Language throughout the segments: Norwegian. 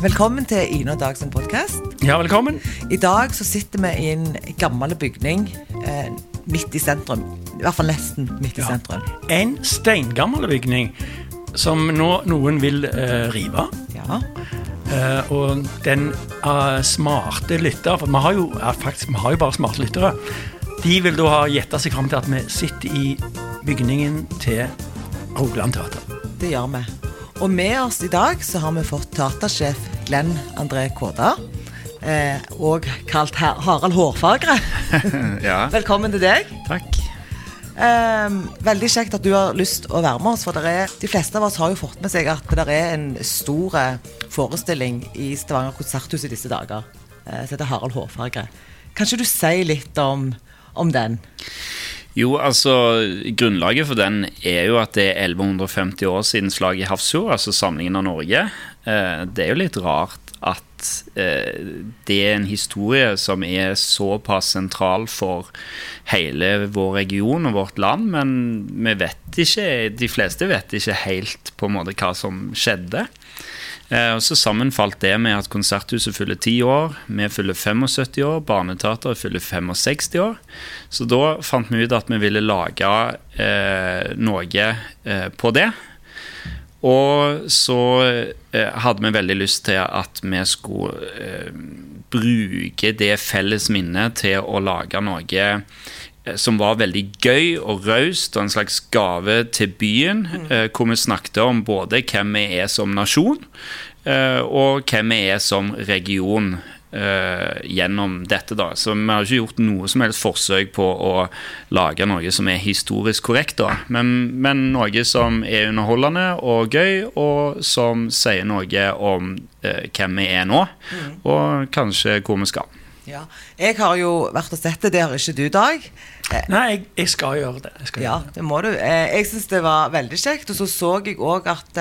Velkommen til Ine og Dag sin podkast. Ja, velkommen. I dag så sitter vi i en gammel bygning eh, midt i sentrum. I hvert fall nesten midt i Ja. sentrum. En steingammel bygning som nå noen vil eh, rive. Ja. Eh, og den eh, smarte lytter For vi har jo ja, faktisk, vi har jo bare smarte lyttere. De vil da ha gjetta seg fram til at vi sitter i bygningen til Rogaland Teater. Det gjør vi. Og med oss i dag så har vi fått teatersjef Glenn André Kåda. Eh, og kalt Her Harald Hårfagre. Ja, Velkommen til deg. takk. Eh, veldig kjekt at du har lyst å være med oss. For det er, de fleste av oss har jo fått med seg at det er en stor eh, forestilling i Stavanger konserthus i disse dager. Eh, som heter Harald Hårfagre. Kan ikke du si litt om, om den? Jo, altså, grunnlaget for den er jo at det er 1150 år siden slaget i Hafrsfjord, altså samlingen av Norge. Eh, det er jo litt rart at eh, det er en historie som er såpass sentral for hele vår region og vårt land, men vi vet ikke, de fleste vet ikke helt på en måte hva som skjedde. Eh, og Så sammenfalt det med at Konserthuset fyller 10 år, vi fyller 75 år, Barneteateret fyller 65 år. Så da fant vi ut at vi ville lage eh, noe eh, på det. Og så eh, hadde vi veldig lyst til at vi skulle eh, bruke det felles minnet til å lage noe eh, som var veldig gøy og raust, og en slags gave til byen. Eh, hvor vi snakket om både hvem vi er som nasjon, og hvem vi er som region. Eh, gjennom dette da Så vi har ikke gjort noe som helst forsøk på å lage noe som er historisk korrekt, da men, men noe som er underholdende og gøy, og som sier noe om uh, hvem vi er nå, og kanskje hvor vi skal. Ja. Jeg har jo vært og sett det, det har ikke du, Dag. Eh, Nei, jeg, jeg skal gjøre det. Jeg skal ja, gjøre det. det må du. Eh, jeg syns det var veldig kjekt. Og så så jeg òg at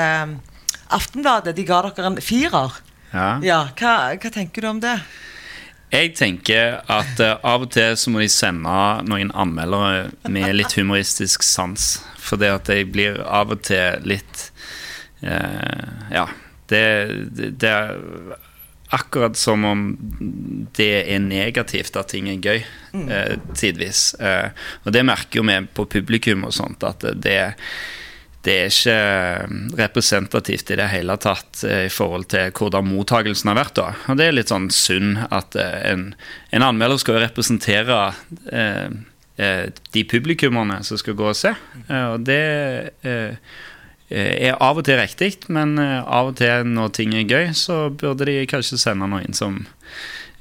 Aftenbladet de ga dere en firer. Ja. Ja, hva, hva tenker du om det? Jeg tenker at uh, av og til så må de sende noen anmeldere med litt humoristisk sans. For det at jeg blir av og til litt uh, Ja. Det, det, det er akkurat som om det er negativt at ting er gøy, eh, tidvis. Eh, og det merker jo vi på publikum og sånt, at det det er ikke representativt i det hele tatt eh, i forhold til hvordan mottagelsen har vært. da. Og Det er litt sånn synd at eh, en, en anmelder skal representere eh, eh, de publikummerne som skal gå og se. Eh, og det eh, er av og til riktig, men eh, av og til når ting er gøy, så burde de kanskje sende noen som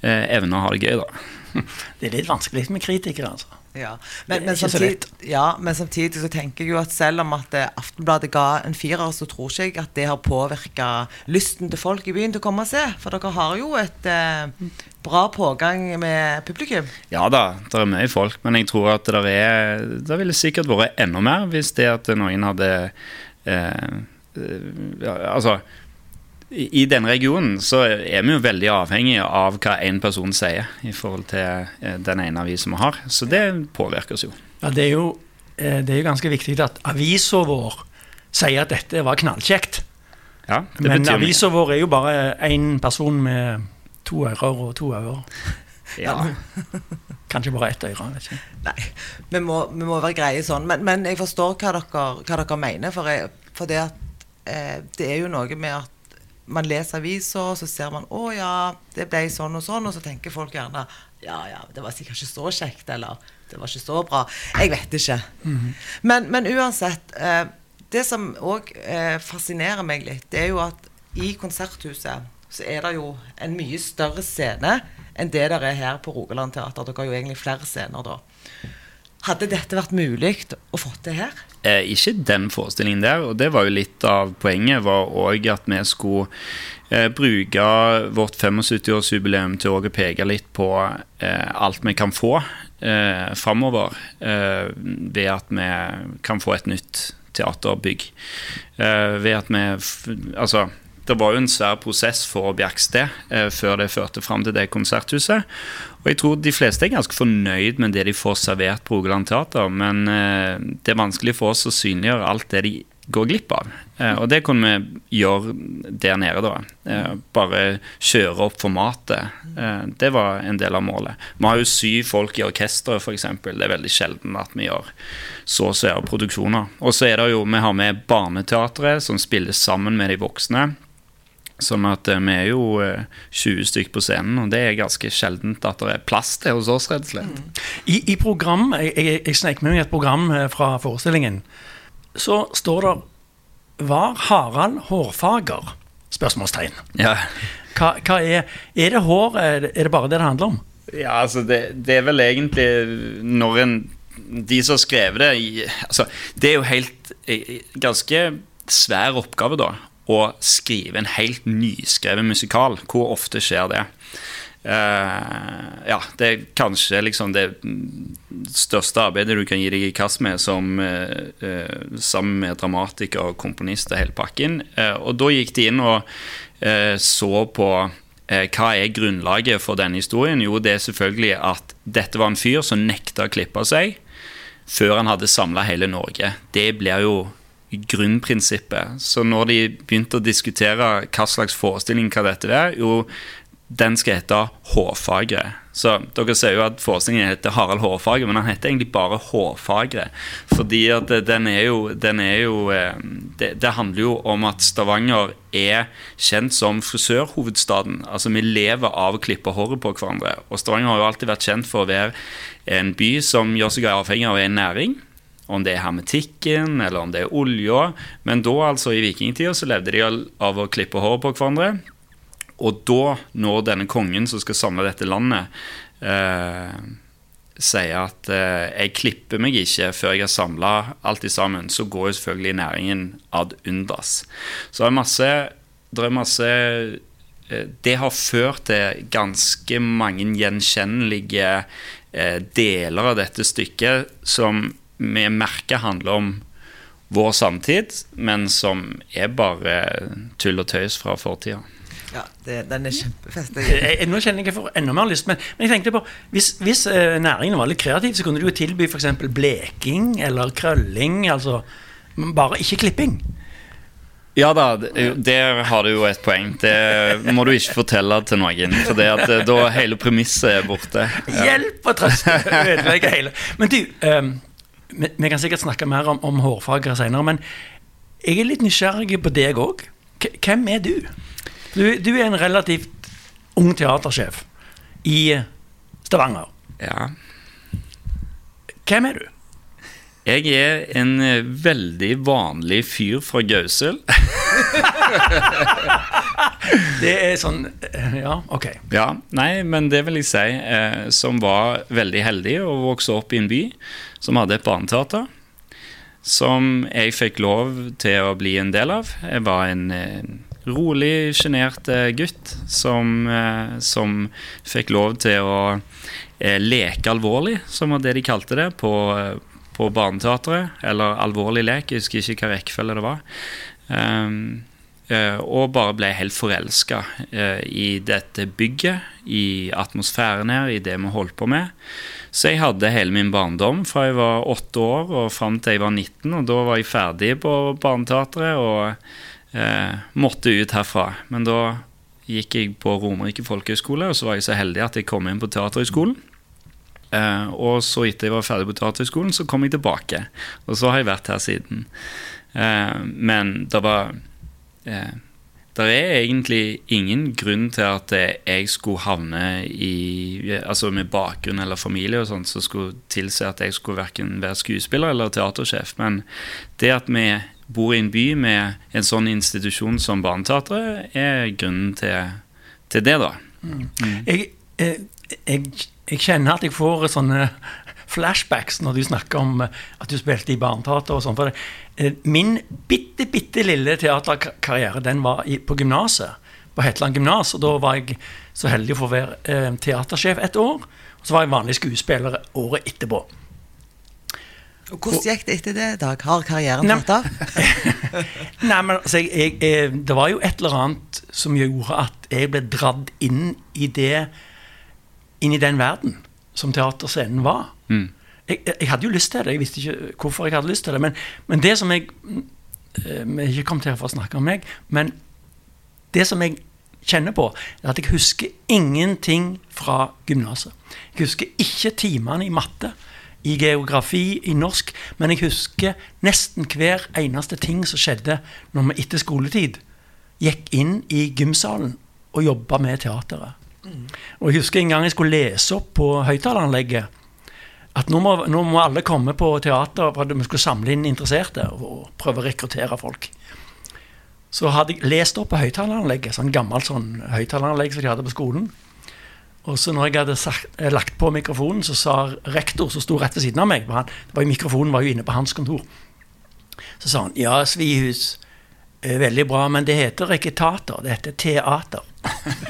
eh, evner å ha det gøy, da. Det er litt vanskelig med kritikere, altså. Ja. Men, men, samtidig, ja, men samtidig så tenker jeg jo at selv om at eh, Aftenbladet ga en firer, så tror ikke jeg at det har påvirka lysten til folk i byen til å komme og se. For dere har jo et eh, bra pågang med publikum. Ja da, det er mye folk, men jeg tror at det er Det ville sikkert vært enda mer hvis det at noen hadde eh, eh, ja, Altså i denne regionen så er vi jo veldig avhengige av hva én person sier i forhold til eh, den ene avisen vi har. Så det påvirker oss jo. Ja, det er jo, eh, det er jo ganske viktig at avisa vår sier at dette var knallkjekt. Ja, det Men avisa vår er jo bare én person med to ører og to ører. Ja. Kanskje bare ett øre. vet ikke. Nei, vi må, vi må være greie sånn. Men, men jeg forstår hva dere, hva dere mener. For, jeg, for det, at, eh, det er jo noe med at man leser aviser, og så ser man 'Å ja, det ble sånn og sånn', og så tenker folk gjerne 'Ja ja, det var sikkert ikke så kjekt', eller 'Det var ikke så bra'. Jeg vet ikke. men, men uansett. Eh, det som òg eh, fascinerer meg litt, det er jo at i Konserthuset så er det jo en mye større scene enn det der er her på Rogaland Teater. Dere har jo egentlig flere scener da. Hadde dette vært mulig å få til her? Eh, ikke den forestillingen der, og det var jo litt av poenget, var òg at vi skulle eh, bruke vårt 75-årsjubileum til å peke litt på eh, alt vi kan få eh, framover, eh, ved at vi kan få et nytt teaterbygg. Eh, ved at vi Altså, det var jo en svær prosess for Bjerksted eh, før det førte fram til det konserthuset. Og jeg tror de fleste er ganske fornøyd med det de får servert på Rogaland Teater, men eh, det er vanskelig for oss å synliggjøre alt det de går glipp av. Eh, og det kunne vi gjøre der nede, da. Eh, bare kjøre opp formatet. Det var en del av målet. Vi har jo syv folk i orkesteret, f.eks. Det er veldig sjelden at vi gjør så svære produksjoner. Og så er det jo, vi har med Barneteatret, som spiller sammen med de voksne. Sånn at vi er jo 20 stykk på scenen, og det er ganske sjeldent at det er plass til hos oss, rett og slett. I, i program, Jeg, jeg, jeg snek med meg et program fra forestillingen så står det 'Var Harald hårfager?' Spørsmålstegn. Ja. Hva, hva er, er det hår? Er det, er det, bare det det handler om? Ja, altså det, det er vel egentlig når en De som har skrevet det altså, Det er jo helt ganske svær oppgave, da. Å skrive en helt nyskrevet musikal. Hvor ofte skjer det? Uh, ja, det er kanskje liksom det største arbeidet du kan gi deg i kast med som, uh, uh, sammen med dramatiker og komponist og hele pakken. og da gikk de inn og så på hva er grunnlaget for denne historien. Jo, det er selvfølgelig at dette var en fyr som nekta å klippe seg før han hadde samla hele Norge. Det blir jo grunnprinsippet. Så når de begynte å diskutere hva slags forestilling hva dette er, jo den skal hete Hårfagre. Så Dere ser jo at forestillingen heter Harald Hårfagre, men han heter egentlig bare Hårfagre. Fordi at den er jo, den er jo eh, det, det, handler jo om at Stavanger er kjent som frisørhovedstaden. Altså Vi lever av å klippe håret på hverandre. Og Stavanger har jo alltid vært kjent for å være en by som gjør seg avhengig av en næring. Om det er hermetikken, eller om det er olja. Men da, altså i vikingtida, så levde de av å klippe håret på hverandre. Og da, når denne kongen som skal samle dette landet, eh, sier at eh, 'jeg klipper meg ikke før jeg har samla alt i sammen', så går jo selvfølgelig næringen ad undas. Så det er masse, det er masse eh, det har ført til ganske mange gjenkjennelige eh, deler av dette stykket som vi merker handler om vår samtid, men som er bare tull og tøys fra fortida. Ja, det, den er kjempefest. Nå kjenner jeg jeg får enda mer lyst. Men, men jeg tenkte på, hvis, hvis uh, næringen var litt kreativ, så kunne du jo tilby f.eks. bleking eller krølling. Altså bare ikke klipping. Ja da, der har du jo et poeng. Det må du ikke fortelle til noen. For det at eh, da hele premisset er borte. Ja. Hjelp og trøst! Ødelegger hele. Men du, um, vi, vi, kan sikkert snakke mer om, om hårfagere senere, men jeg er litt nysgjerrig på deg òg. Hvem er du? Du, du, er en relativt ung teatersjef i Stavanger. Ja. Hvem er du? Jeg er en eh, veldig vanlig fyr fra Gausel. det er sånn eh, Ja, ok. Ja, Nei, men det vil jeg si. Eh, som var veldig heldig å vokse opp i en by som hadde et barneteater. Som jeg fikk lov til å bli en del av. Jeg var en eh, rolig, sjenert gutt som, eh, som, fikk lov til å eh, leke alvorlig, som var det de kalte det på, eh, på Barneteatret. Eller alvorlig lek, jeg husker ikke hva rekkefølge det var. Um, og bare ble helt forelska i dette bygget, i atmosfæren her, i det vi holdt på med. Så jeg hadde hele min barndom fra jeg var åtte år og fram til jeg var 19. Og da var jeg ferdig på Barneteatret. og uh, måtte ut herfra. Men da gikk jeg på Romerike folkehøgskole, og så var jeg så heldig at jeg kom inn på Teaterhøgskolen. Eh, og så etter jeg var ferdig på Teaterhøgskolen, så kom jeg tilbake. Og så har jeg vært her siden. Eh, men det var eh, Det er egentlig ingen grunn til at jeg skulle havne i Altså med bakgrunn eller familie og sånt som skulle tilsi at jeg skulle verken være skuespiller eller teatersjef. Men det at vi bor i en by med en sånn institusjon som Barneteatret, er grunnen til, til det, da. Mm. Mm. Jeg, jeg, jeg, kjenner at jeg får sånne flashbacks når du snakker om at du spilte i Barneteater og sånn. For det. min bitte, bitte lille teaterkarriere den var på gymnaset. På Hetland gymnas. Og da var jeg så heldig å få være eh, teatersjef et år. Og så var jeg vanlig skuespiller året etterpå. Og Hvordan gikk det etter det, Dag? Har karrieren tatt av? Nei, men altså, jeg, jeg, Det var jo et eller annet som gjorde at jeg ble dratt inn i det Inn i den verden som teaterscenen var. Mm. Jeg, jeg, hadde jo lyst til det, jeg visste ikke hvorfor jeg hadde lyst til det. Men, men det som jeg eh, Vi ikke kommet her for å snakke om meg, men det som jeg kjenner på, er at jeg husker ingenting fra gymnaset. Jeg husker ikke timene i matte, i geografi, i norsk, men jeg husker nesten hver eneste ting som skjedde når vi etter skoletid gikk inn i gymsalen og jobba med teateret. Og jeg husker en gang jeg skulle lese opp på høyttaleranlegget at nå må, nå må alle komme på teater for at vi skulle samle inn interesserte og prøve å rekruttere folk. Så hadde jeg lest opp på høyttaleranlegget, sånn gammelt sånn høyttaleranlegg som de hadde på skolen. Og så når jeg hadde sagt, eh, lagt på mikrofonen, så sa rektor, som sto rett ved siden av meg han, var Mikrofonen var jo inne på hans kontor. Så sa han ja, Svihus, veldig bra, men det heter ikke tater, det heter teater.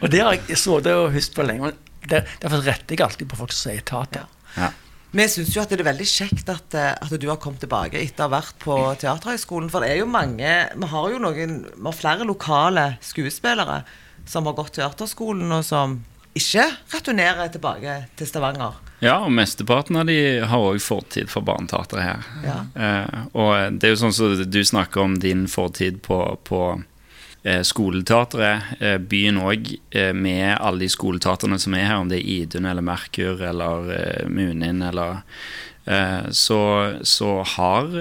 og det har jeg så det og husket på lenge. men der- Derfor retter jeg alltid på folk som sier tater. Ja. Vi syns jo at det er veldig kjekt at, eh, at du har kommet tilbake etter å ha vært på Teaterhøgskolen. For det er jo mange Vi har jo noen Vi har flere lokale skuespillere som har gått teaterskolen, og som ikke returnerer tilbake til Stavanger. Ja, og mesteparten av de har òg fortid for Barneteatret her. Ja. Eh, og det er jo sånn som du snakker om din fortid på, på eh, skoleteatret. Eh, byen òg, eh, med alle de skoleteatrene som er her, om det er Idun eller Merkur eller eh, Munin eller eh, så, så har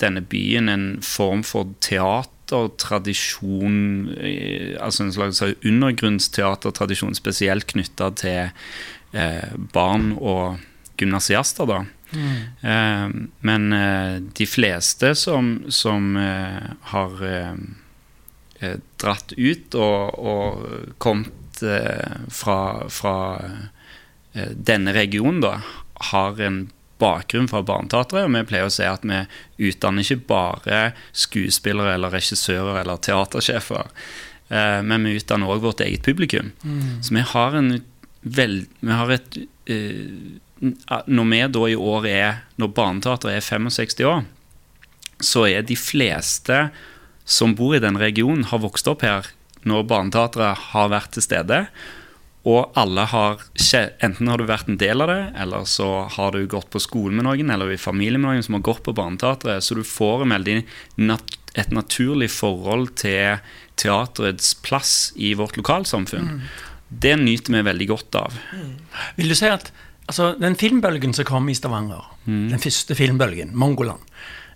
denne byen en form for teatertradisjon, eh, altså en slags undergrunnsteatertradisjon, spesielt knytta til eh, barn og gymnasiaster, da. Eh, men eh, de fleste som, som eh, har eh, eh, dratt ut og, og kommet eh, fra, fra eh, denne regionen, da, har en bakgrunn fra Barneteatret. Og vi pleier å si at vi utdanner ikke bare skuespillere eller regissører eller teatersjefer, eh, men vi utdanner òg vårt eget publikum. Så vi har en vel, vi har et eh, Når vi da i år er Når Barneteatret er 65 år, så er de fleste som bor i den regionen, har vokst opp her når Barneteatret har vært til stede. Og alle har Enten har du vært en del av det, eller så har du gått på skolen med noen, eller i familie med noen som har gått på Barneteatret. Så du får en veldig et naturlig forhold til teaterets plass i vårt lokalsamfunn. Det nyter vi veldig godt av. Vil du si at altså, den filmbølgen som kom i Stavanger, den første filmbølgen, Mongoland,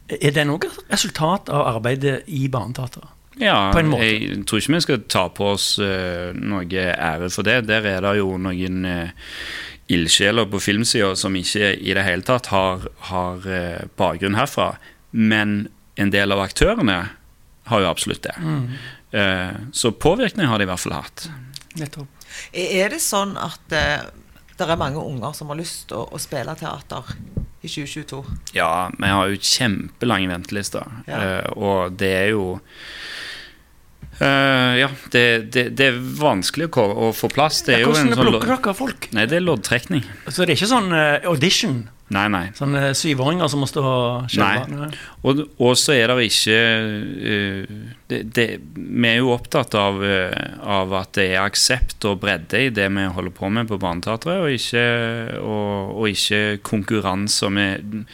er den òg et resultat av arbeidet i Barneteatret? Ja, På en måte. jeg tror ikke vi skal ta på oss uh, noe ære for det. Der er det jo noen uh, ildsjeler på filmsida som ikke i det hele tatt har, har uh, bakgrunn herfra. Men en del av aktørene har jo absolutt det. Eh, så påvirkning har de i hvert fall hatt. Nettopp. Er det sånn at det er mange unger som har lyst til å, å spille teater i 2022? Ja, vi har jo kjempelange ventelister. Ja. Og det er jo eh, Ja, det, det, det er vanskelig å, å få plass. Det er ja, Hvordan en sånn plukker dere folk? Nei, det er loddtrekning. Så det er ikke sånn uh, audition? Nei, nei. Sånne syvåringer som må stå og skjelve? Nei. Og, og så er det ikke det, Vi er jo opptatt av, av at det er aksept og bredde i det vi holder på med på Barneteatret, og og, og ikke konkurranse. Vi,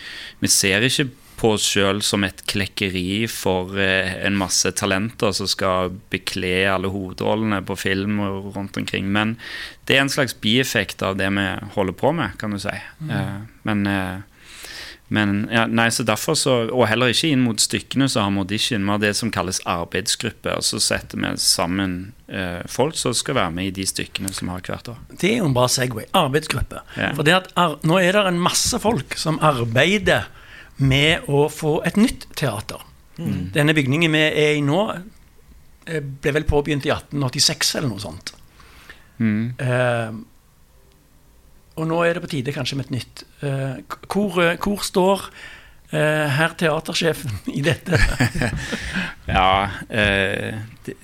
vi ser ikke på oss sjøl som et klekkeri for eh, en masse talenter som skal bekle alle hovedrollene på film og rundt omkring. Men det er en slags bieffekt av det vi holder på med, kan du si. Mm. men eh, men ja, nei, så derfor så, Og heller ikke inn mot stykkene så har vi audition. Vi har det som kalles arbeidsgruppe. Og så setter vi sammen eh, folk som skal være med i de stykkene som har hvert år. Det er jo en bra Segway. Arbeidsgruppe. Ja. For nå er det en masse folk som arbeider med å få et nytt teater. Denne bygningen vi er i nå, eh, ble vel påbegynt i 1886 eller noe sånt. Mm. Eh, og nå er det på tide kanskje med et nytt. Eh, hvor, hvor står eh, herr teatersjefen i dette? Ja, eh, det,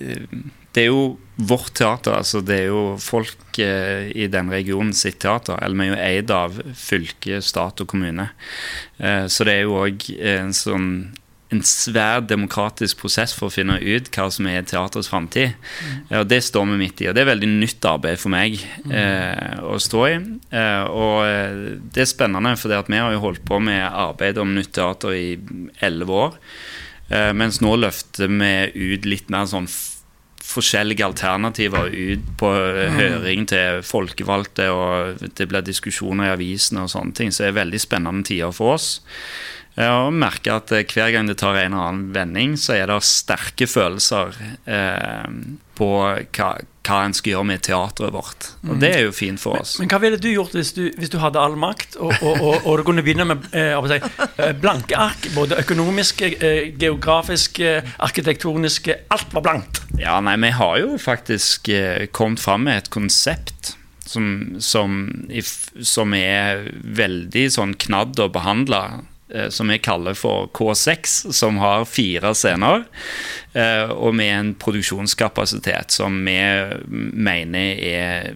det er jo vårt teater. altså Det er jo folk eh, i den regionen sitt teater. Eller vi er jo eid av fylke, stat og kommune. Eh, så det er jo òg en sånn en svær demokratisk prosess for å finne ut hva som er teaterets framtid. Og det står vi midt i, og det er veldig nytt arbeid for meg eh, å stå i. Eh, og eh, det er spennende, for vi har jo holdt på med arbeid om nytt teater i elleve år. Eh, mens nå løfter vi ut litt mer sånn forskjellige alternativer ut på mm. høring til folkevalgte, og det blir diskusjoner i avisene og sånne ting. Så det er veldig spennende tider for oss. Og merker at eh, hver gang det tar en eller annen vending, så er det sterke følelser eh, på hva, hva en skal gjøre med teatret vårt. Og det er jo fint for oss. Men, men hva ville du gjort hvis du, hvis du hadde all makt, og, og, og, og, du kunne begynne med eh, eh, blanke ark? Både økonomiske, eh, geografiske, arkitektoniske Alt var blankt. Ja, nei, vi har jo faktisk eh, kommet fram med et konsept. Som, som, som, er veldig sånn knadd og behandle Eh, som vi kaller for K6, som har fire scener. Eh, og med en produksjonskapasitet som vi mener er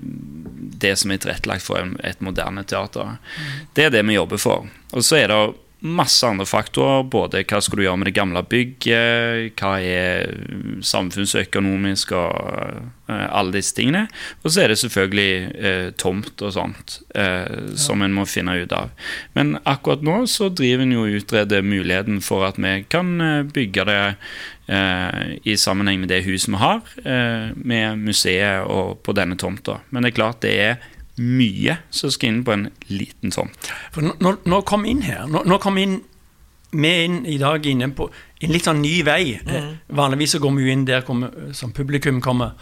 det som er tilrettelagt for et moderne teater. Det er det vi jobber for. Og så er det masse andre faktorer. Både hva skal du gjøre med det gamle bygget, hva er samfunnsøkonomisk og uh, alle disse tingene. Og så er det selvfølgelig uh, tomt og sånt uh, som en må finne ut av. Men akkurat nå så driver en jo og utreder muligheten for at vi kan bygge det i sammenheng med det huset vi har, med museet og på denne tomta. Men det er klart det er mye som skal inn på en liten tomt. For når, når kom inn her Når, når kom inn vi inn i dag inne på en litt sånn ny vei. Mm. Vanligvis så går vi jo inn der kommer, som publikum kommer.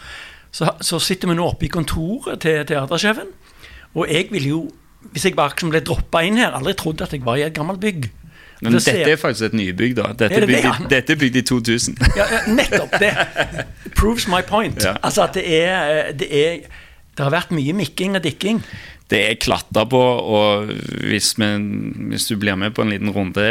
Så, så, sitter vi nå oppe i kontoret til teatersjefen. Og jeg ville jo, hvis jeg bare ble droppa inn her, aldri trodd at jeg var i et gammelt bygg. Men dette er faktisk et nybygg, da. Dette er, det bygd, det, ja? dette er bygd i 2000. ja, nettopp. Det proves my point. Ja. Altså at det er, det er det har vært mye mikking og dikking. Det er klatra på, og hvis, vi, hvis, du blir med på en liten runde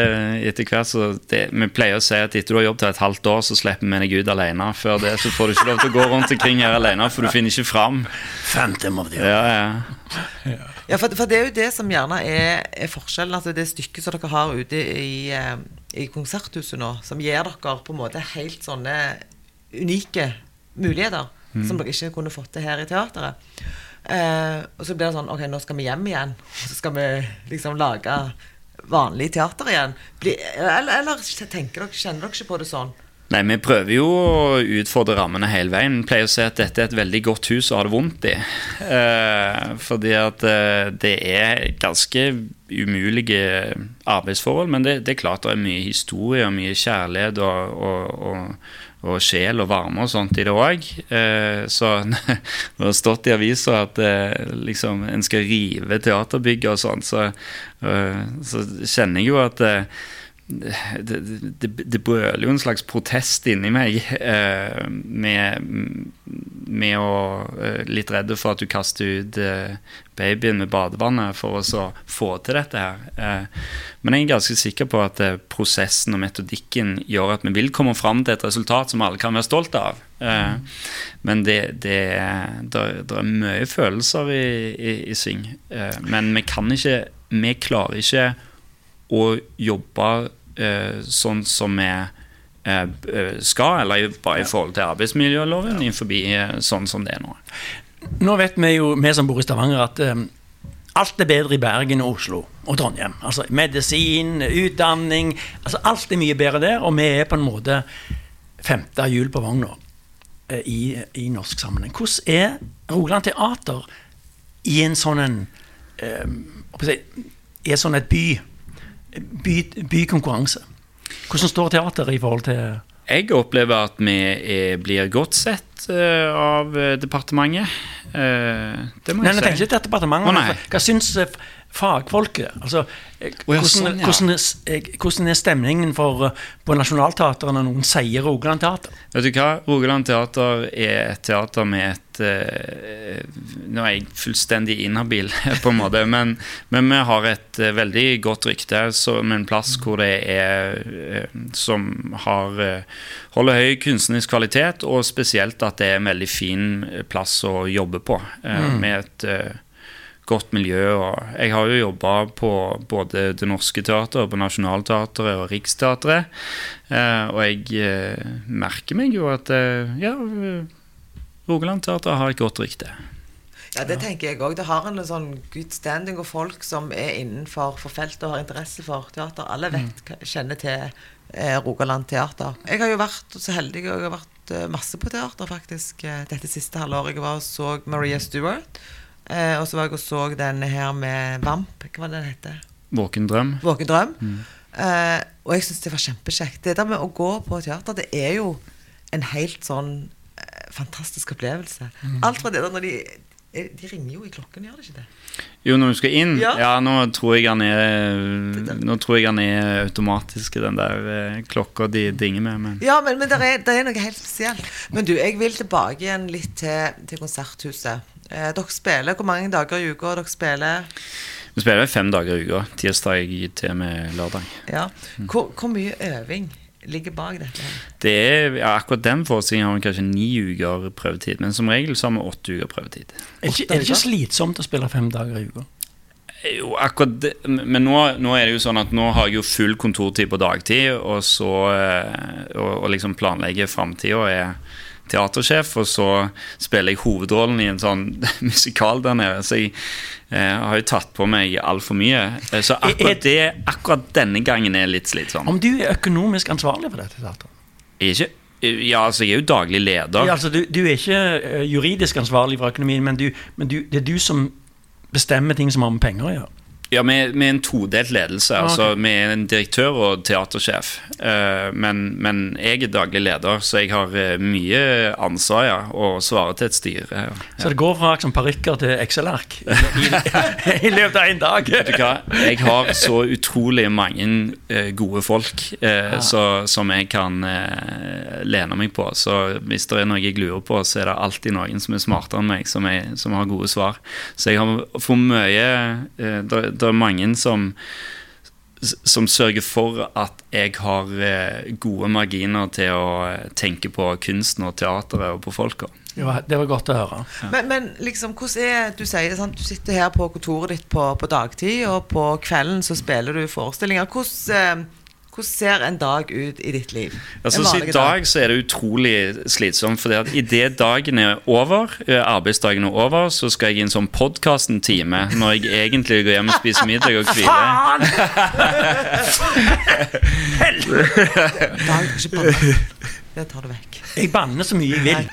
etter hvert så det, Vi pleier å si at etter du har jobbet her et halvt år, så slipper vi deg ut alene. Før det så får du ikke lov til å gå rundt omkring her alene, for du finner ikke fram. Phantom of the ja, ja. ja for, for, det er jo det som gjerne er, er forskjellen. Altså det stykket som dere har ute i, eh, i Konserthuset nå, som gir dere på en måte helt sånne unike muligheter mm. som dere ikke kunne fått til her i teateret. Eh, og så blir det sånn Ok, nå skal vi hjem igjen. Så skal vi liksom lage vanlig teater igjen. Bli, eller, eller tenker dere, kjenner dere ikke på det sånn? Nei, Vi prøver jo å utfordre rammene hele veien. Vi pleier å si at dette er et veldig godt hus å ha det vondt i. Eh, fordi at eh, det er ganske umulige arbeidsforhold. Men det, det, er klart det er mye historie og mye kjærlighet og, og, og og sjel og varme og sånt i det òg. Eh, så det har stått i avisa at eh, liksom, en skal rive teaterbygget og sånn, så, eh, så, kjenner jeg jo at det, det, det brøler jo en slags protest inni meg eh, med, med å eh, Litt redde for at du kaster ut eh, babyen med badevannet for å få til dette her. Eh, men jeg er ganske sikker på at eh, prosessen og metodikken gjør at vi vil komme fram til et resultat som alle kan være stolt av. Eh, men det, det, det, det, er mye følelser i, i, i sving. men vi kan ikke Vi klarer ikke å jobbe eh, sånn som vi eh, skal, eller bare i forhold til arbeidsmiljøloven, innenfor eh, sånn som det er nå. Nå vet vi jo, vi som bor i Stavanger, at eh, alt er bedre i Bergen og Oslo og Trondheim. Altså Medisin, utdanning altså Alt er mye bedre der, og vi er på en måte femte hjul på vogna uh, i, i, norsk sammenheng. Hvordan er Rogaland Teater i en sånn en eh, I et sånn et by by, bykonkurranse. Hvordan står teateret i forhold til Jeg opplever at vi er, blir godt sett uh, av eh, departementet. Uh, det må nei, jeg si. Nei, ikke til departementet. Oh, hva syns fagfolket? Altså, hvordan, sånn, ja. hvordan, hvordan, er stemningen for, på Nationaltheatret når noen sier Rogaland Teater? Vet du hva? Rogaland Teater er et teater med et uh, Nå er jeg fullstendig inhabil, på en måte, men, men vi har et uh, veldig godt rykte som en plass hvor det er uh, Som har holder høy kunstnerisk kvalitet, og spesielt at det er en veldig fin plass å jobbe på. Mm. Med et godt miljø. Og jeg har jo jobba på både Det Norske Teatret, på Nationaltheatret og Riksteatret. Eh, og jeg eh, merker meg jo at eh, ja, Rogaland Teater har et godt rykte. Ja, det tenker jeg òg. Det har en sånn good standing og folk som er innenfor for feltet og har interesse for teater. Alle vet, kjenner til eh, Rogaland Teater. Jeg har jo vært så heldig og jeg har vært eh, masse på teater faktisk eh, dette siste halvåret. Jeg var og så Maria Stewart. Eh, og så var jeg og så denne her med Vamp. Hva var det den heter? Våken drøm. Våken drøm. Eh, og jeg syns det var kjempekjekt. Det der med å gå på teater, det er jo en helt sånn fantastisk opplevelse. Alt fra det der når de eh, De ringer jo i klokken, gjør de ikke det? Jo, når du skal inn? Ja. Ja, nå tror jeg han er Nå tror jeg han er automatisk, den der eh, klokka de dinger med. Men Ja, men, men det er, er noe helt spesielt. Men du, jeg vil tilbake igjen litt til, til Konserthuset. Eh, dere spiller hvor mange dager i uka dere spiller? vi spiller fem dager i uka. Tirsdag til med lørdag. Ja. Hvor, hvor mye øving ligger bak dette? Det er, ja, akkurat den forestillingen har vi kanskje ni uker prøvetid, men som regel så har vi åtte uker prøvetid. Er det, ikke, er det ikke slitsomt å spille fem dager i uka? Jo, akkurat det, Men nå, nå er det jo sånn at nå har jeg jo full kontortid på dagtid, og så eh, og, og liksom planlegger framtida er teatersjef, og så spiller jeg hovedrollen i en sånn musikal der nede. Så jeg eh, har jo tatt på meg altfor mye. Eh, Så akkurat, det, akkurat denne gangen er litt slitsom. Om du er økonomisk ansvarlig for dette teateret? Jeg er ikke, ja, altså jeg er jo daglig leder. Ja, altså, du, du er ikke eh, juridisk ansvarlig for økonomien, men, du, men du, det er du som bestemmer ting som har med penger å gjøre. Ja, med, med en todelt ledelse. Ah, Altså ok. med en direktør og teatersjef. Eh, men, men jeg er daglig leder, så jeg har eh, mye ansvar ja, og svare til et styre. Ja. Så det går fra liksom, parykker til Excel-ark i, i, i løpet av en dag. Vet du hva? Jeg har så utrolig mange eh, gode folk eh, så, som jeg kan eh, lene meg på. Så hvis det er noe jeg lurer på, så er det alltid noen som er smartere enn meg, som, er, som har gode svar. Så jeg har for mye eh, det er mange som som sørger for at jeg har eh, gode marginer til å eh, tenke på kunsten og teateret og på folka. Var, det var godt å høre. Men, men liksom, hvordan er Du sier sant, du sitter her på kontoret ditt på, på dagtid, og på kvelden så spiller du forestillinger. Hvordan, eh, hvordan ser en dag ut i ditt liv? Altså, En I dag så er det utrolig slitsomt. For idet dagen er over, eh, arbeidsdagen er over, så skal jeg i en sånn podkasten-time Når jeg egentlig går hjem og spiser middag og hviler. Dag, ikke banne. Det tar du vekk. Jeg banner så mye jeg vil.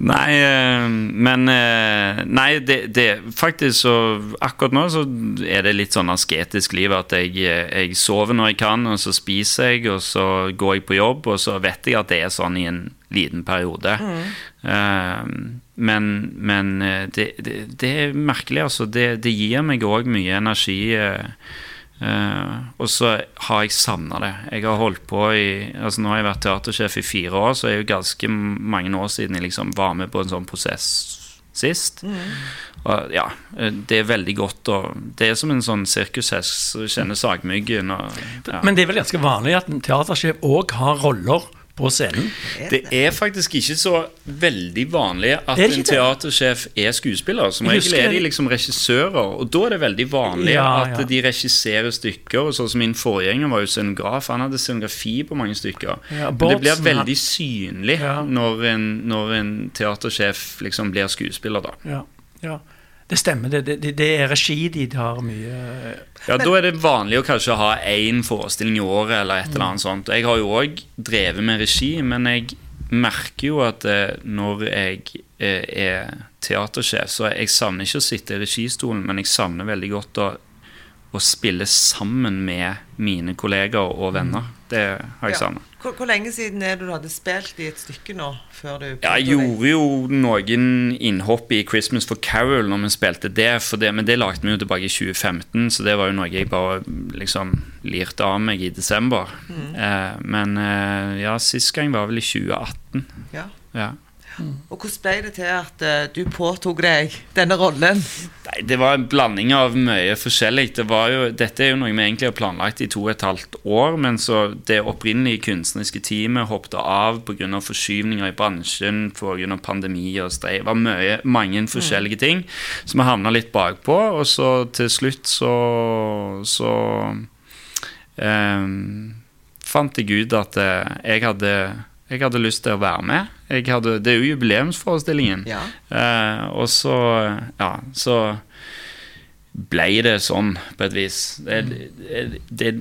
Nei, eh, men eh, Nei, det, det faktisk så Akkurat nå så er det litt sånn asketisk liv at jeg, eh, jeg sover når jeg kan, og så spiser jeg, og så går jeg på jobb, og så vet jeg at det er sånn i en liten periode. Mm. men men det, det, er merkelig, altså. Det, det gir meg òg mye energi. Eh, og så har jeg savna det. Jeg har holdt på i Altså Nå har jeg vært teatersjef i fire år, så er det jo ganske mange år siden jeg liksom var med på en sånn prosess sist. Og ja, eh, det er veldig godt å Det er som en sånn sirkushest som kjenner sagmyggen og ja. Men det er vel ganske vanlig at en teatersjef òg har roller på scenen? Det er faktisk ikke så veldig vanlig at en teatersjef er skuespiller. Som regel er de liksom regissører, og da er det veldig vanlig Ja, at ja. de regisserer stykker. Og sånn som Min forgjenger var jo scenograf. Han hadde scenografi på mange stykker. Ja, Men det blir veldig synlig Ja. når, en, når en teatersjef liksom blir skuespiller, da. Ja. ja. Det stemmer. Det, det, det er regi de har mye Ja, Da er det vanlig å kanskje ha én forestilling i året eller et eller annet sånt. Jeg har jo òg drevet med regi, men jeg merker jo at eh, når jeg eh, er teatersjef, så jeg savner ikke å sitte i registolen, men jeg savner veldig godt å, å spille sammen med mine kollegaer og venner. Det har jeg Ja. savna. Hvor, hvor lenge siden er det du hadde spilt i et stykke nå? Før du Ja, jeg gjorde jo noen innhopp i Christmas for Carol når vi spilte det, for det, men det lagde vi jo tilbake i 2015, så det var jo noe jeg bare liksom lirte av meg i desember. Eh, men eh, ja, sist gang var vel i 2018. Ja. Ja. Og hvordan ble det til at eh, du påtok deg denne rollen? Nei, Det var en blanding av mye forskjellig. Det var jo, dette er jo noe vi egentlig har planlagt i to og et halvt år, men så det opprinnelige kunstneriske teamet hoppet av pga. forskyvninger i bransjen, pga. pandemi og streik. Det var mye, mange forskjellige ting. Så vi havna litt bakpå, og så til slutt så Så um, fant jeg ut at eh, jeg hadde jeg hadde lyst til å være med. Jeg hadde, det er jo jubileumsforestillingen. Ja. Eh, og så Ja, så ble det sånn, på et vis. Det, det, det,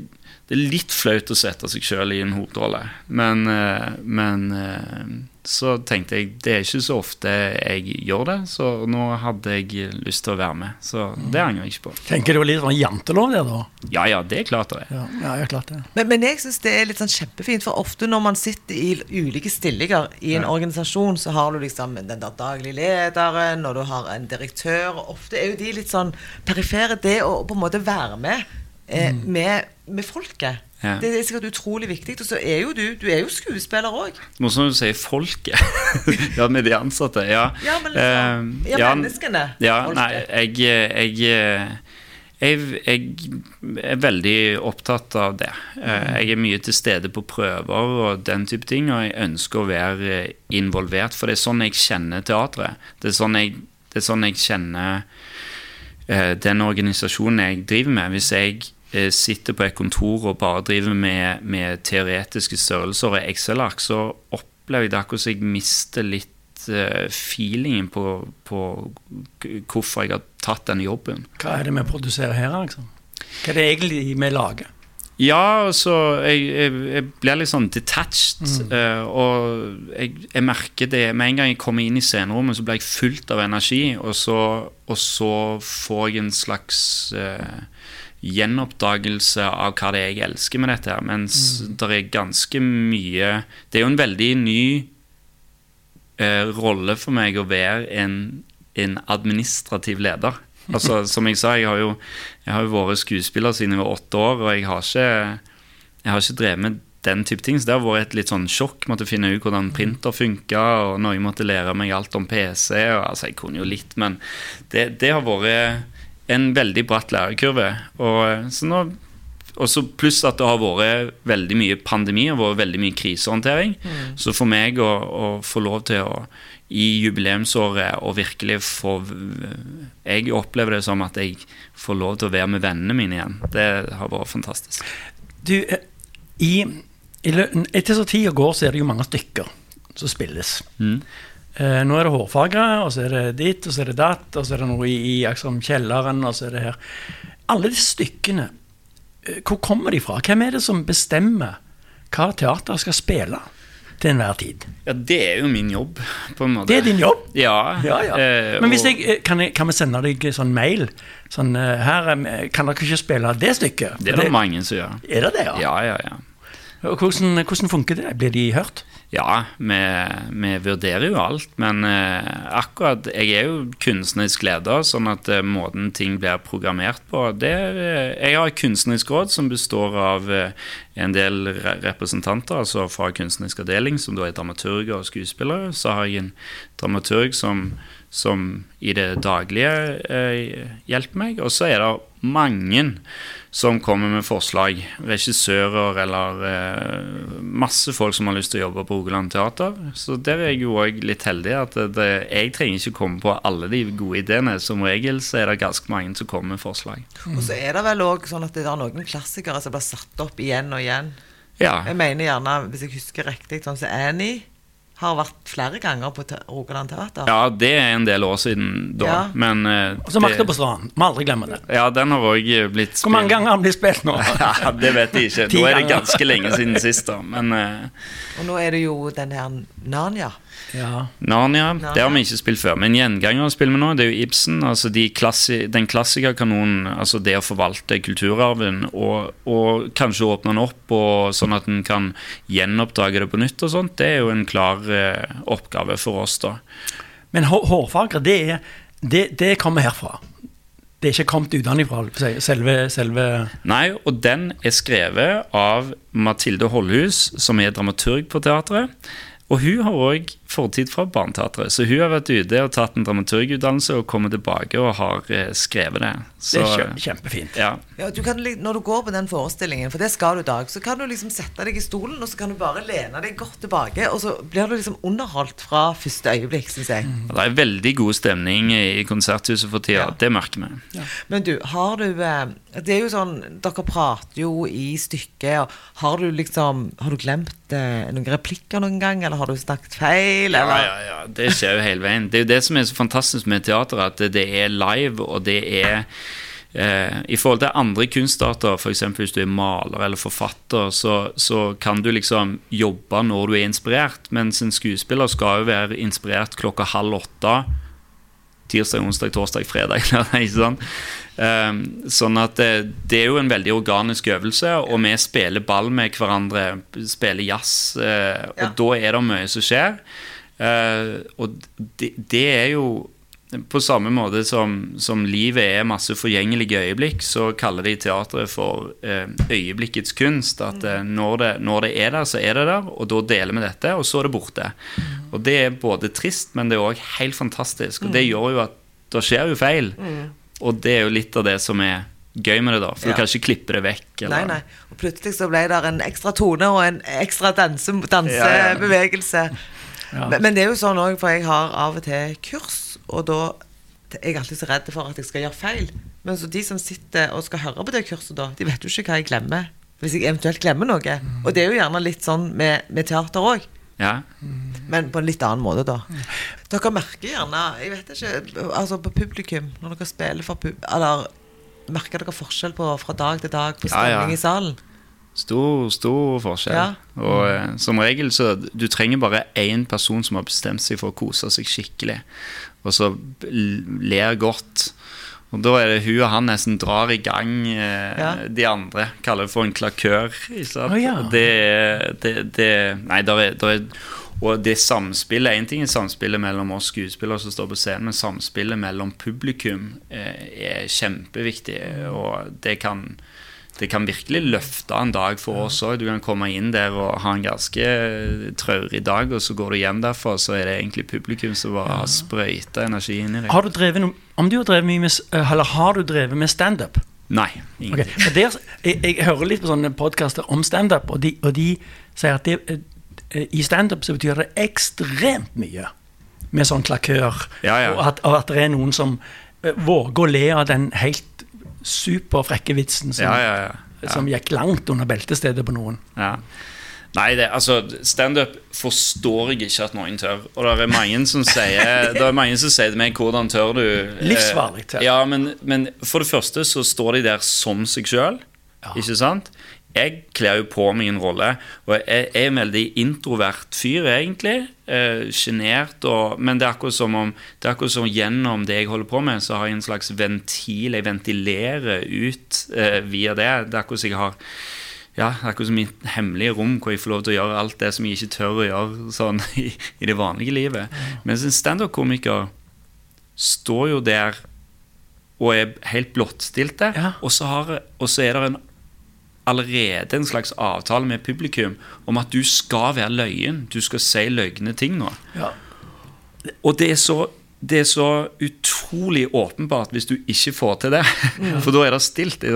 det er litt flaut å sette seg sjøl i en hovedrolle, men, eh, men eh, så tenkte jeg det er ikke så ofte jeg gjør det, så nå hadde jeg lyst til å være med. Så det angrer jeg ikke på. Tenker du litt sånn jantelov der, da? Ja ja, det er klart det er. Ja, ja, er klart det. Men, men jeg syns det er litt sånn kjempefint, for ofte når man sitter i ulike stillinger i en organisasjon, så har du liksom den der daglige lederen, og du har en direktør, og ofte er jo de litt sånn perifere. Det å på en måte være med eh, med, med folket. Ja. Det er sikkert utrolig viktig. Og så er jo du Du er jo skuespiller òg. Morsomt du sier folket. ja, med de ansatte. Ja, Ja, men liksom, Eh, ja, menneskene, Ja, folket. nei, jeg, jeg, jeg, jeg er veldig opptatt av det. Eh, Jeg er mye til stede på prøver og den type ting, og jeg ønsker å være involvert, for det er sånn jeg kjenner teatret. Det er sånn jeg, det er sånn jeg kjenner eh, den organisasjonen jeg driver med. Hvis jeg eh, sitter på et kontor og bare driver med, med teoretiske størrelser og Excel-ark, så opplever jeg det akkurat som jeg mister litt eh, feelingen på, på hvorfor jeg har tatt denne jobben. Hva er det vi produserer her, liksom? Hva er det egentlig vi lager? Ja, altså Jeg, jeg, jeg blir litt sånn detached. eh, og jeg, jeg merker det Med en gang jeg kommer inn i scenerommet, så blir jeg fylt av energi. Og så, og så får jeg en slags eh, gjenoppdagelse av hva det er jeg elsker med dette. her Mens det er ganske mye Det er jo en veldig ny eh, rolle for meg å være en, en administrativ leder. Altså, som jeg sa, jeg har jo, jeg har jo vært skuespiller siden jeg var åtte år, og jeg har ikke, jeg har ikke drevet med den type ting. Så det har vært et litt sånn sjokk. Måtte finne ut hvordan printer funka, og når jeg måtte lære meg alt om PC. Og, altså, jeg kunne jo litt, men det, det har vært en veldig bratt lærekurve. Og, så nå også Pluss at det har vært veldig mye pandemi og vært veldig mye krisehåndtering. Så for meg å, å få lov til å i jubileumsåret å virkelig få Jeg opplever det som at jeg får lov til å være med vennene mine igjen. Det har vært fantastisk. Du, i, i, etter så tida går, så er det jo mange stykker som spilles. Mm. Eh, nå er det hårfarge, og så er det ditt, og så er det datt, og så er det noe i, i liksom, kjelleren, og så er det her. Alle de stykkene, eh, hvor kommer de fra? Hvem er det som bestemmer hva teater skal spille til enhver tid? Ja, det er jo min jobb, på en måte. Det er din jobb. Ja. Ja, ja. eh, Men hvis jeg, eh, kan, jeg, kan vi sende deg sånn mail? Sånn, her Kan dere ikke spille det stykket? Det er det mange som gjør. Er det det, ja? Ja, ja, ja. Hvordan, hvordan funker det? Blir de hørt? Ja, vi, vi vurderer jo alt, men eh, akkurat Jeg er jo kunstnerisk leder, sånn at eh, måten ting blir programmert på det er, eh, Jeg har et kunstnerisk råd som består av en del re representanter, altså fra kunstnerisk avdeling, som da er dramaturger og skuespillere. Så har jeg en dramaturg som, som i det daglige hjelper meg, og så er det mange som kommer med forslag. Regissører eller eh, masse folk som har lyst til å jobbe på Rogaland Teater. Så der er jeg jo òg litt heldig. at det, det, Jeg trenger ikke komme på alle de gode ideene. Som regel så er det ganske mange som kommer med forslag. Og så er det vel òg sånn at det er noen klassikere som blir satt opp igjen og igjen. Ja, Jeg mener gjerne, hvis jeg husker riktig, sånn som Annie har vært flere ganger på Rogaland Teater. ja det er en del år siden da. Ja. Men uh, Og så Makta det- på stranden. Må aldri glemme det. Ja, den har òg blitt spilt. Hvor mange ganger har den blitt spilt nå? Ja, det vet jeg ikke. Nå er det ganske lenge siden sist, da. Men uh, Og nå er det jo den her Narnia. Ja. Narnia, Narnia. det har vi ikke spilt før. Men gjenganger spiller vi nå. Det er jo Ibsen. altså de klassi Den klassikerkanonen, altså det å forvalte kulturarven og, og kanskje åpne den opp og sånn at en kan gjenoppdage det på nytt og sånt, det er jo en klar eh, oppgave for oss, da. Men hår- hårfarger, det, er, det, det kommer herfra. Det er ikke kommet utenfra, selve, selve Nei, og den er skrevet av Mathilde Holhus som er dramaturg på teatret. Og hun har òg fortid fra Barneteatret. Så hun har vært ute og tatt en dramaturgutdannelse og kommet tilbake og har eh, skrevet det. Så, det er kjempefint. Ja. Ja, du kan, når du går på den forestillingen, for det skal du i dag, så kan du liksom sette deg i stolen, og så kan du bare lene deg godt tilbake, og så blir du liksom underholdt fra første øyeblikk, syns jeg. Mm. Det er veldig god stemning i Konserthuset for tida. Ja. Det merker vi. Men du, har du eh, Det er jo sånn Dere prater jo i stykket, og har du liksom Har du glemt eh, noen replikker noen gang, eller har du snakket feil, Ja, ja, ja, Det skjer jo hele veien. Det er jo det som er så fantastisk med teater, at det, er live, og det er eh, I forhold til andre kunstarter, f.eks. hvis du er maler eller forfatter, så, så kan du liksom jobbe når du er inspirert, mens en skuespiller skal jo være inspirert klokka halv åtte. Tirsdag, onsdag, torsdag, fredag. Um, sånn at det, det er jo en veldig organisk øvelse, og vi spiller ball med hverandre, spiller jazz, eh, og Ja. da er det mye som skjer. Eh, og det, det er jo på samme måte som, som livet er masse forgjengelige øyeblikk, så kaller de teatret for eh, øyeblikkets kunst. At eh, når, det, når det er der, så er det der, og da deler vi dette, og så er det borte. Og det er både trist, men det er òg helt fantastisk. Og det gjør jo at det skjer jo feil. Og det er jo litt av det som er gøy med det, da. For Ja. du kan ikke klippe det vekk. Nei, nei. Og plutselig så ble det en ekstra tone og en ekstra danse, dansebevegelse. Ja. Men, men det er jo sånn òg, for jeg har av og til kurs, og da er jeg alltid så redd for at jeg skal gjøre feil. Men så de som sitter og skal høre på det kurset, da, de vet jo ikke hva jeg glemmer. Hvis jeg eventuelt glemmer noe. Og det er jo gjerne litt sånn med, med teater òg. Ja. Men på en litt annen måte, da. Dere merker gjerne Jeg vet ikke, altså på publikum, når dere spiller for pub... Eller merker dere forskjell på fra dag til dag på Ja, ja. i salen? Stor, stor forskjell. Ja. Og eh, som regel så Du trenger bare én person som har bestemt seg for å kose seg skikkelig, og så ler godt. Og da er det hun og han nesten drar i gang eh, Ja. de andre. Kaller det for en klakør. Oh, ja. Det, det, det Nei, der er, der er og det samspillet En ting er samspillet mellom oss skuespillere som står på scenen, men samspillet mellom publikum eh, er kjempeviktig. Og det kan, det kan virkelig løfte en dag for oss òg. Du kan komme inn der og ha en ganske traurig dag, og så går du hjem derfra, så er det egentlig publikum som bare har sprøyta energi inn i deg. Har du drevet noe, om du har drevet mye med, eller har du drevet med standup? Nei. Okay. Der, jeg, jeg hører litt på sånne podkaster om standup, og, de- og de sier at det, eh, i standup så betyr det ekstremt mye med sånn klakør. Ja, ja. Og, at, og at det er noen som eh, våger å le av den helt superfrekke vitsen som, Ja, ja, ja. ja. som gikk langt under beltestedet på noen. Ja. Nei, det, altså standup forstår jeg ikke at noen tør. Og det er mange som sier Det er mange som sier til meg 'Hvordan tør du?' Eh, Livsfarlig tør. Ja, men, men for det første så står de der som seg sjøl, ikke sant? Jeg kler jo på meg en rolle, og jeg er en veldig introvert fyr, egentlig. Sjenert, Eh, Men det er akkurat som om Det er akkurat som gjennom det jeg holder på med, så har jeg en slags ventil. Jeg ventilerer ut eh, via det. Det er akkurat som jeg har ja, det er akkurat som mitt hemmelige rom hvor jeg får lov til å gjøre alt det som jeg ikke tør å gjøre sånn i, i det vanlige livet. Mens en standup-komiker står jo der og er helt blottstilte, Ja. og, så har, og så er det en, allerede en slags avtale med publikum om at du skal være løyen. Du skal si løgne ting nå. Ja. Og det er så det er så utrolig åpenbart hvis du ikke får til det. For da er det stilt. Jeg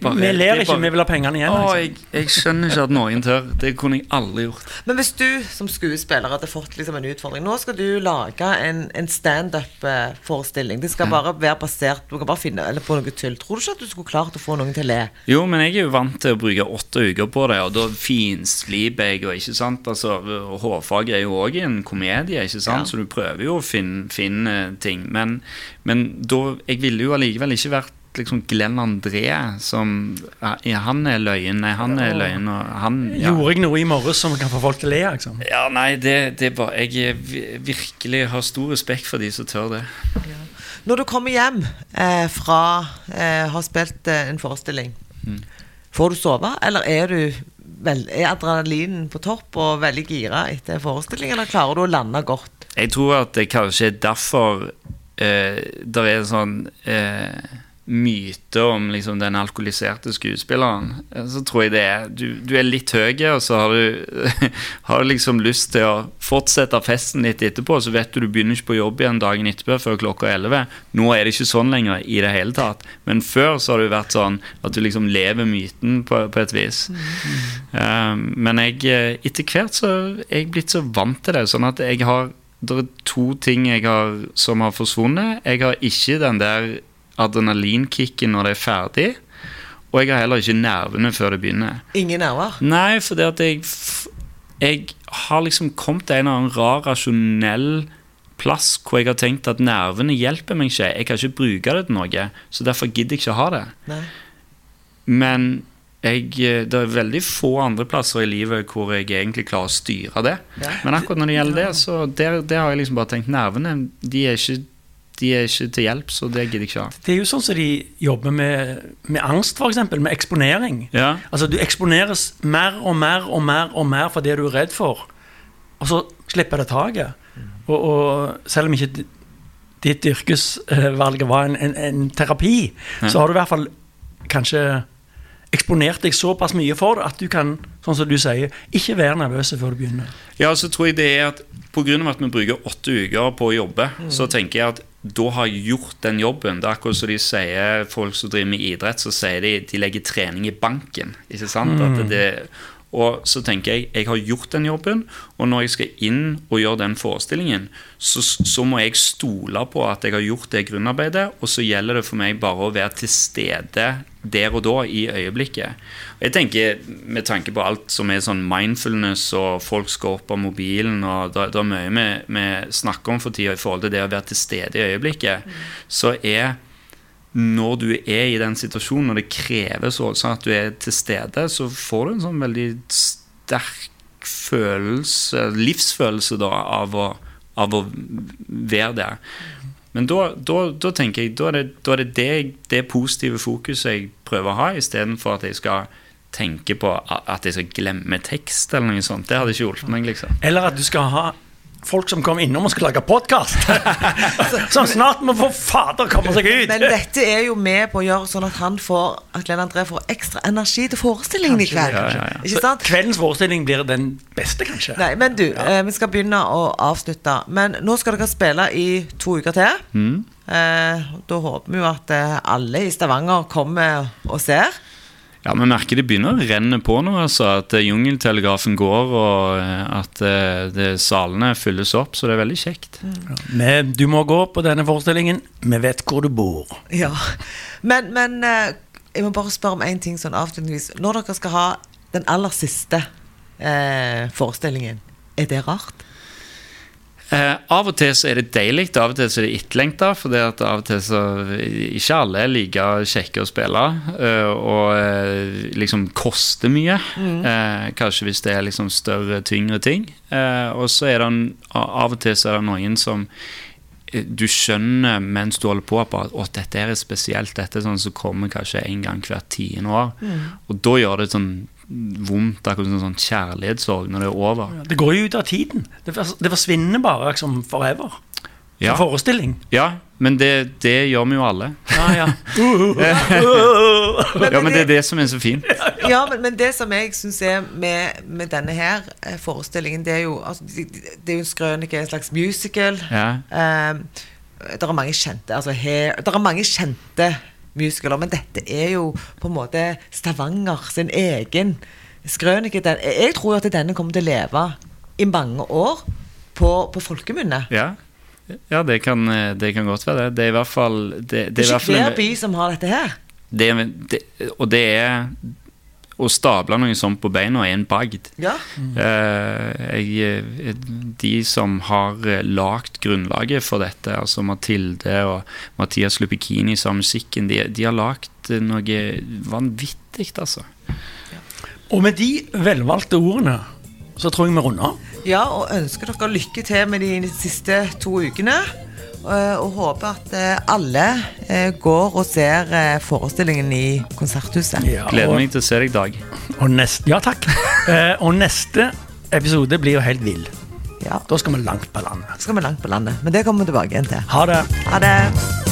bare- Vi ler er ikke, bare- vi vil ha pengene igjen. Å, liksom. jeg, jeg skjønner ikke at noen tør. Det kunne jeg aldri gjort. Men hvis du som skuespiller hadde fått liksom en utfordring Nå skal du lage en, en standup-forestilling. Det skal bare være basert Du kan bare finne eller på noe tull. Tror du ikke at du skulle klart å få noen til å le? Jo, men jeg er jo vant til å bruke åtte uker på det, og da finsliper jeg, og ikke sant. Altså, Hårfag er jo òg en komedie, ikke sant, Ja. så du prøver jo å finne, finne ting. Men, men da Jeg ville jo allikevel ikke vært liksom Glenn André som ja, Han er løyen, nei, han er løyen, og han ja. Gjorde jeg noe i morges som kan få folk til å le? Liksom? Ja, nei, det, det er bare Jeg er virkelig har stor respekt for de som tør det. Når du kommer hjem eh, fra eh, har spilt eh, en forestilling, får du sove, eller er du vel, er adrenalinen på topp og veldig gira etter forestillingen, eller klarer du å lande godt? Jeg tror at det kanskje er derfor eh, det er sånn eh, myte om liksom den alkoholiserte skuespilleren, så tror jeg det er Du, du er litt høy, og så har du, har du liksom lyst til å fortsette festen litt etterpå, så vet du du begynner ikke på jobb igjen dagen etterpå før klokka 11. Nå er det ikke sånn lenger i det hele tatt. Men før så har det vært sånn at du liksom lever myten på, på et vis. Mm. Um, men jeg, eh, etter hvert så er jeg blitt så vant til det, sånn at jeg har det er to ting jeg har, som har forsvunnet. Jeg har ikke den der adrenalinkicken når det er ferdig. Og jeg har heller ikke nervene før det begynner. Ingen nerver? Nei, for det at jeg Jeg har liksom kommet til en eller annen rar, rasjonell plass hvor jeg har tenkt at nervene hjelper meg ikke. Jeg kan ikke bruke det til noe, så derfor gidder jeg ikke å ha det. Nei. Men jeg, det er veldig få andre plasser i livet hvor jeg egentlig klarer å styre det. Ja. Men akkurat når det gjelder det, så der, der har jeg liksom bare tenkt nervene de er ikke de er ikke til hjelp, så det gidder jeg ikke ha. Det er jo sånn som de jobber med, med angst, f.eks. Med eksponering. Ja. Altså Du eksponeres mer og mer og mer og mer for det du er redd for, og så slipper det taket. Og, og selv om ikke ditt yrkesvalg var en, en, en terapi, ja. så har du i hvert fall kanskje eksponert deg såpass mye for at du kan sånn som du sier, ikke være nervøs før du begynner. Ja, så tror jeg det er at Pga. at vi bruker åtte uker på å jobbe, mm. så tenker jeg at da har jeg gjort den jobben. Det er akkurat som de sier folk som driver med idrett, så sier de de legger trening i banken. Ikke sant? Mm. At det, og så tenker jeg jeg har gjort den jobben, og når jeg skal inn og gjøre den forestillingen, så, så, må jeg stole på at jeg har gjort det grunnarbeidet, og så gjelder det for meg bare å være til stede der og da, i øyeblikket. Og jeg tenker, Med tanke på alt som er sånn mindfulness, og folk skal opp av mobilen, og det, er mye vi, snakker om for tida i forhold til det å være til stede i øyeblikket, mm. så er når du er i den situasjonen, når det kreves også at du er til stede, så får du en sånn veldig sterk følelse, livsfølelse da, av å, av å være der. Men da, da, da, tenker jeg da er det da er det, det, det, positive fokuset jeg prøver å ha, istedenfor at jeg skal tenke på at jeg skal glemme tekst eller noe sånt. Det hadde ikke hjulpet meg. liksom. Eller at du skal ha folk som kom innom og skulle lage podkast. som snart må få fader komme seg ut. Men dette er jo med på å gjøre sånn at han får At Glenn André får ekstra energi til forestillingen kanskje, i kveld. Ja, ja, ja. Så kveldens forestilling blir den beste, kanskje. Nei, men du, eh, vi skal begynne å avslutte. Men nå skal dere spille i to uker til. Mm. Eh, da håper vi jo at eh, alle i Stavanger kommer og ser. Ja, Vi merker det begynner å renne på nå. altså At eh, jungeltelegrafen går, og eh, at eh, det, salene fylles opp. Så det er veldig kjekt. Ja. Men du må gå på denne forestillingen. Vi vet hvor du bor. Ja, Men, men jeg må bare spørre om én ting sånn avslutningsvis. Når dere skal ha den aller siste eh, forestillingen, er det rart? Eh, av og til så er det deilig, av og til så er det etterlengta. For det at av og til så Ikke alle er like kjekke å spille. Eh, og eh, liksom koster mye. Mm. Eh, kanskje hvis det er liksom større, tyngre ting. Eh, og så er det av og til så er det noen som eh, du skjønner mens du holder på at å, dette er spesielt. Dette er sånn som kommer kanskje en gang hvert tiende år. Mm. Og da gjør det sånn vondt, akkurat som sånn kjærlighetssorg når det er over. Det går jo ut av tiden. Det, forsvinner bare liksom forever. Ja. forestilling. Ja, men det, det, gjør vi jo alle. Ja, ja. ja, men det er det som er så fint. Ja, men, men det som jeg syns er med, med, denne her eh, forestillingen, det er jo altså, Det er jo en skrønike, en slags musical. Ja. Um, det er mange kjente altså, her, Det er mange kjente musikaler. Men dette er jo på en måte Stavanger sin egen skrønike. Jeg tror at denne kommer til å leve i mange år på, på folkemunne. Ja. ja det, kan, det, kan, godt være det. Det er i hvert fall Det, det er ikke hver by som har dette her. Det, og det er å stable noe sånt på beina er en bagd. Ja. Mm. Eh, de som har lagt lagd grunnlaget for dette, altså Mathilde og Mathias Lupikini som musikken, de, de har lagd noe vanvittig, altså. Og med de velvalgte ordene så tror jeg vi runder av. Ja, og ønsker dere lykke til med de siste to ukene. Eh, og håper at eh, alle eh, går og ser forestillingen i Konserthuset. Ja, Gleder meg til å se deg, Dag. Neste, ja, takk. og neste episode blir jo helt vill. Ja. Da skal vi langt på landet. Skal vi langt på landet, Men det kommer vi tilbake igjen til. Ha det. Ha det.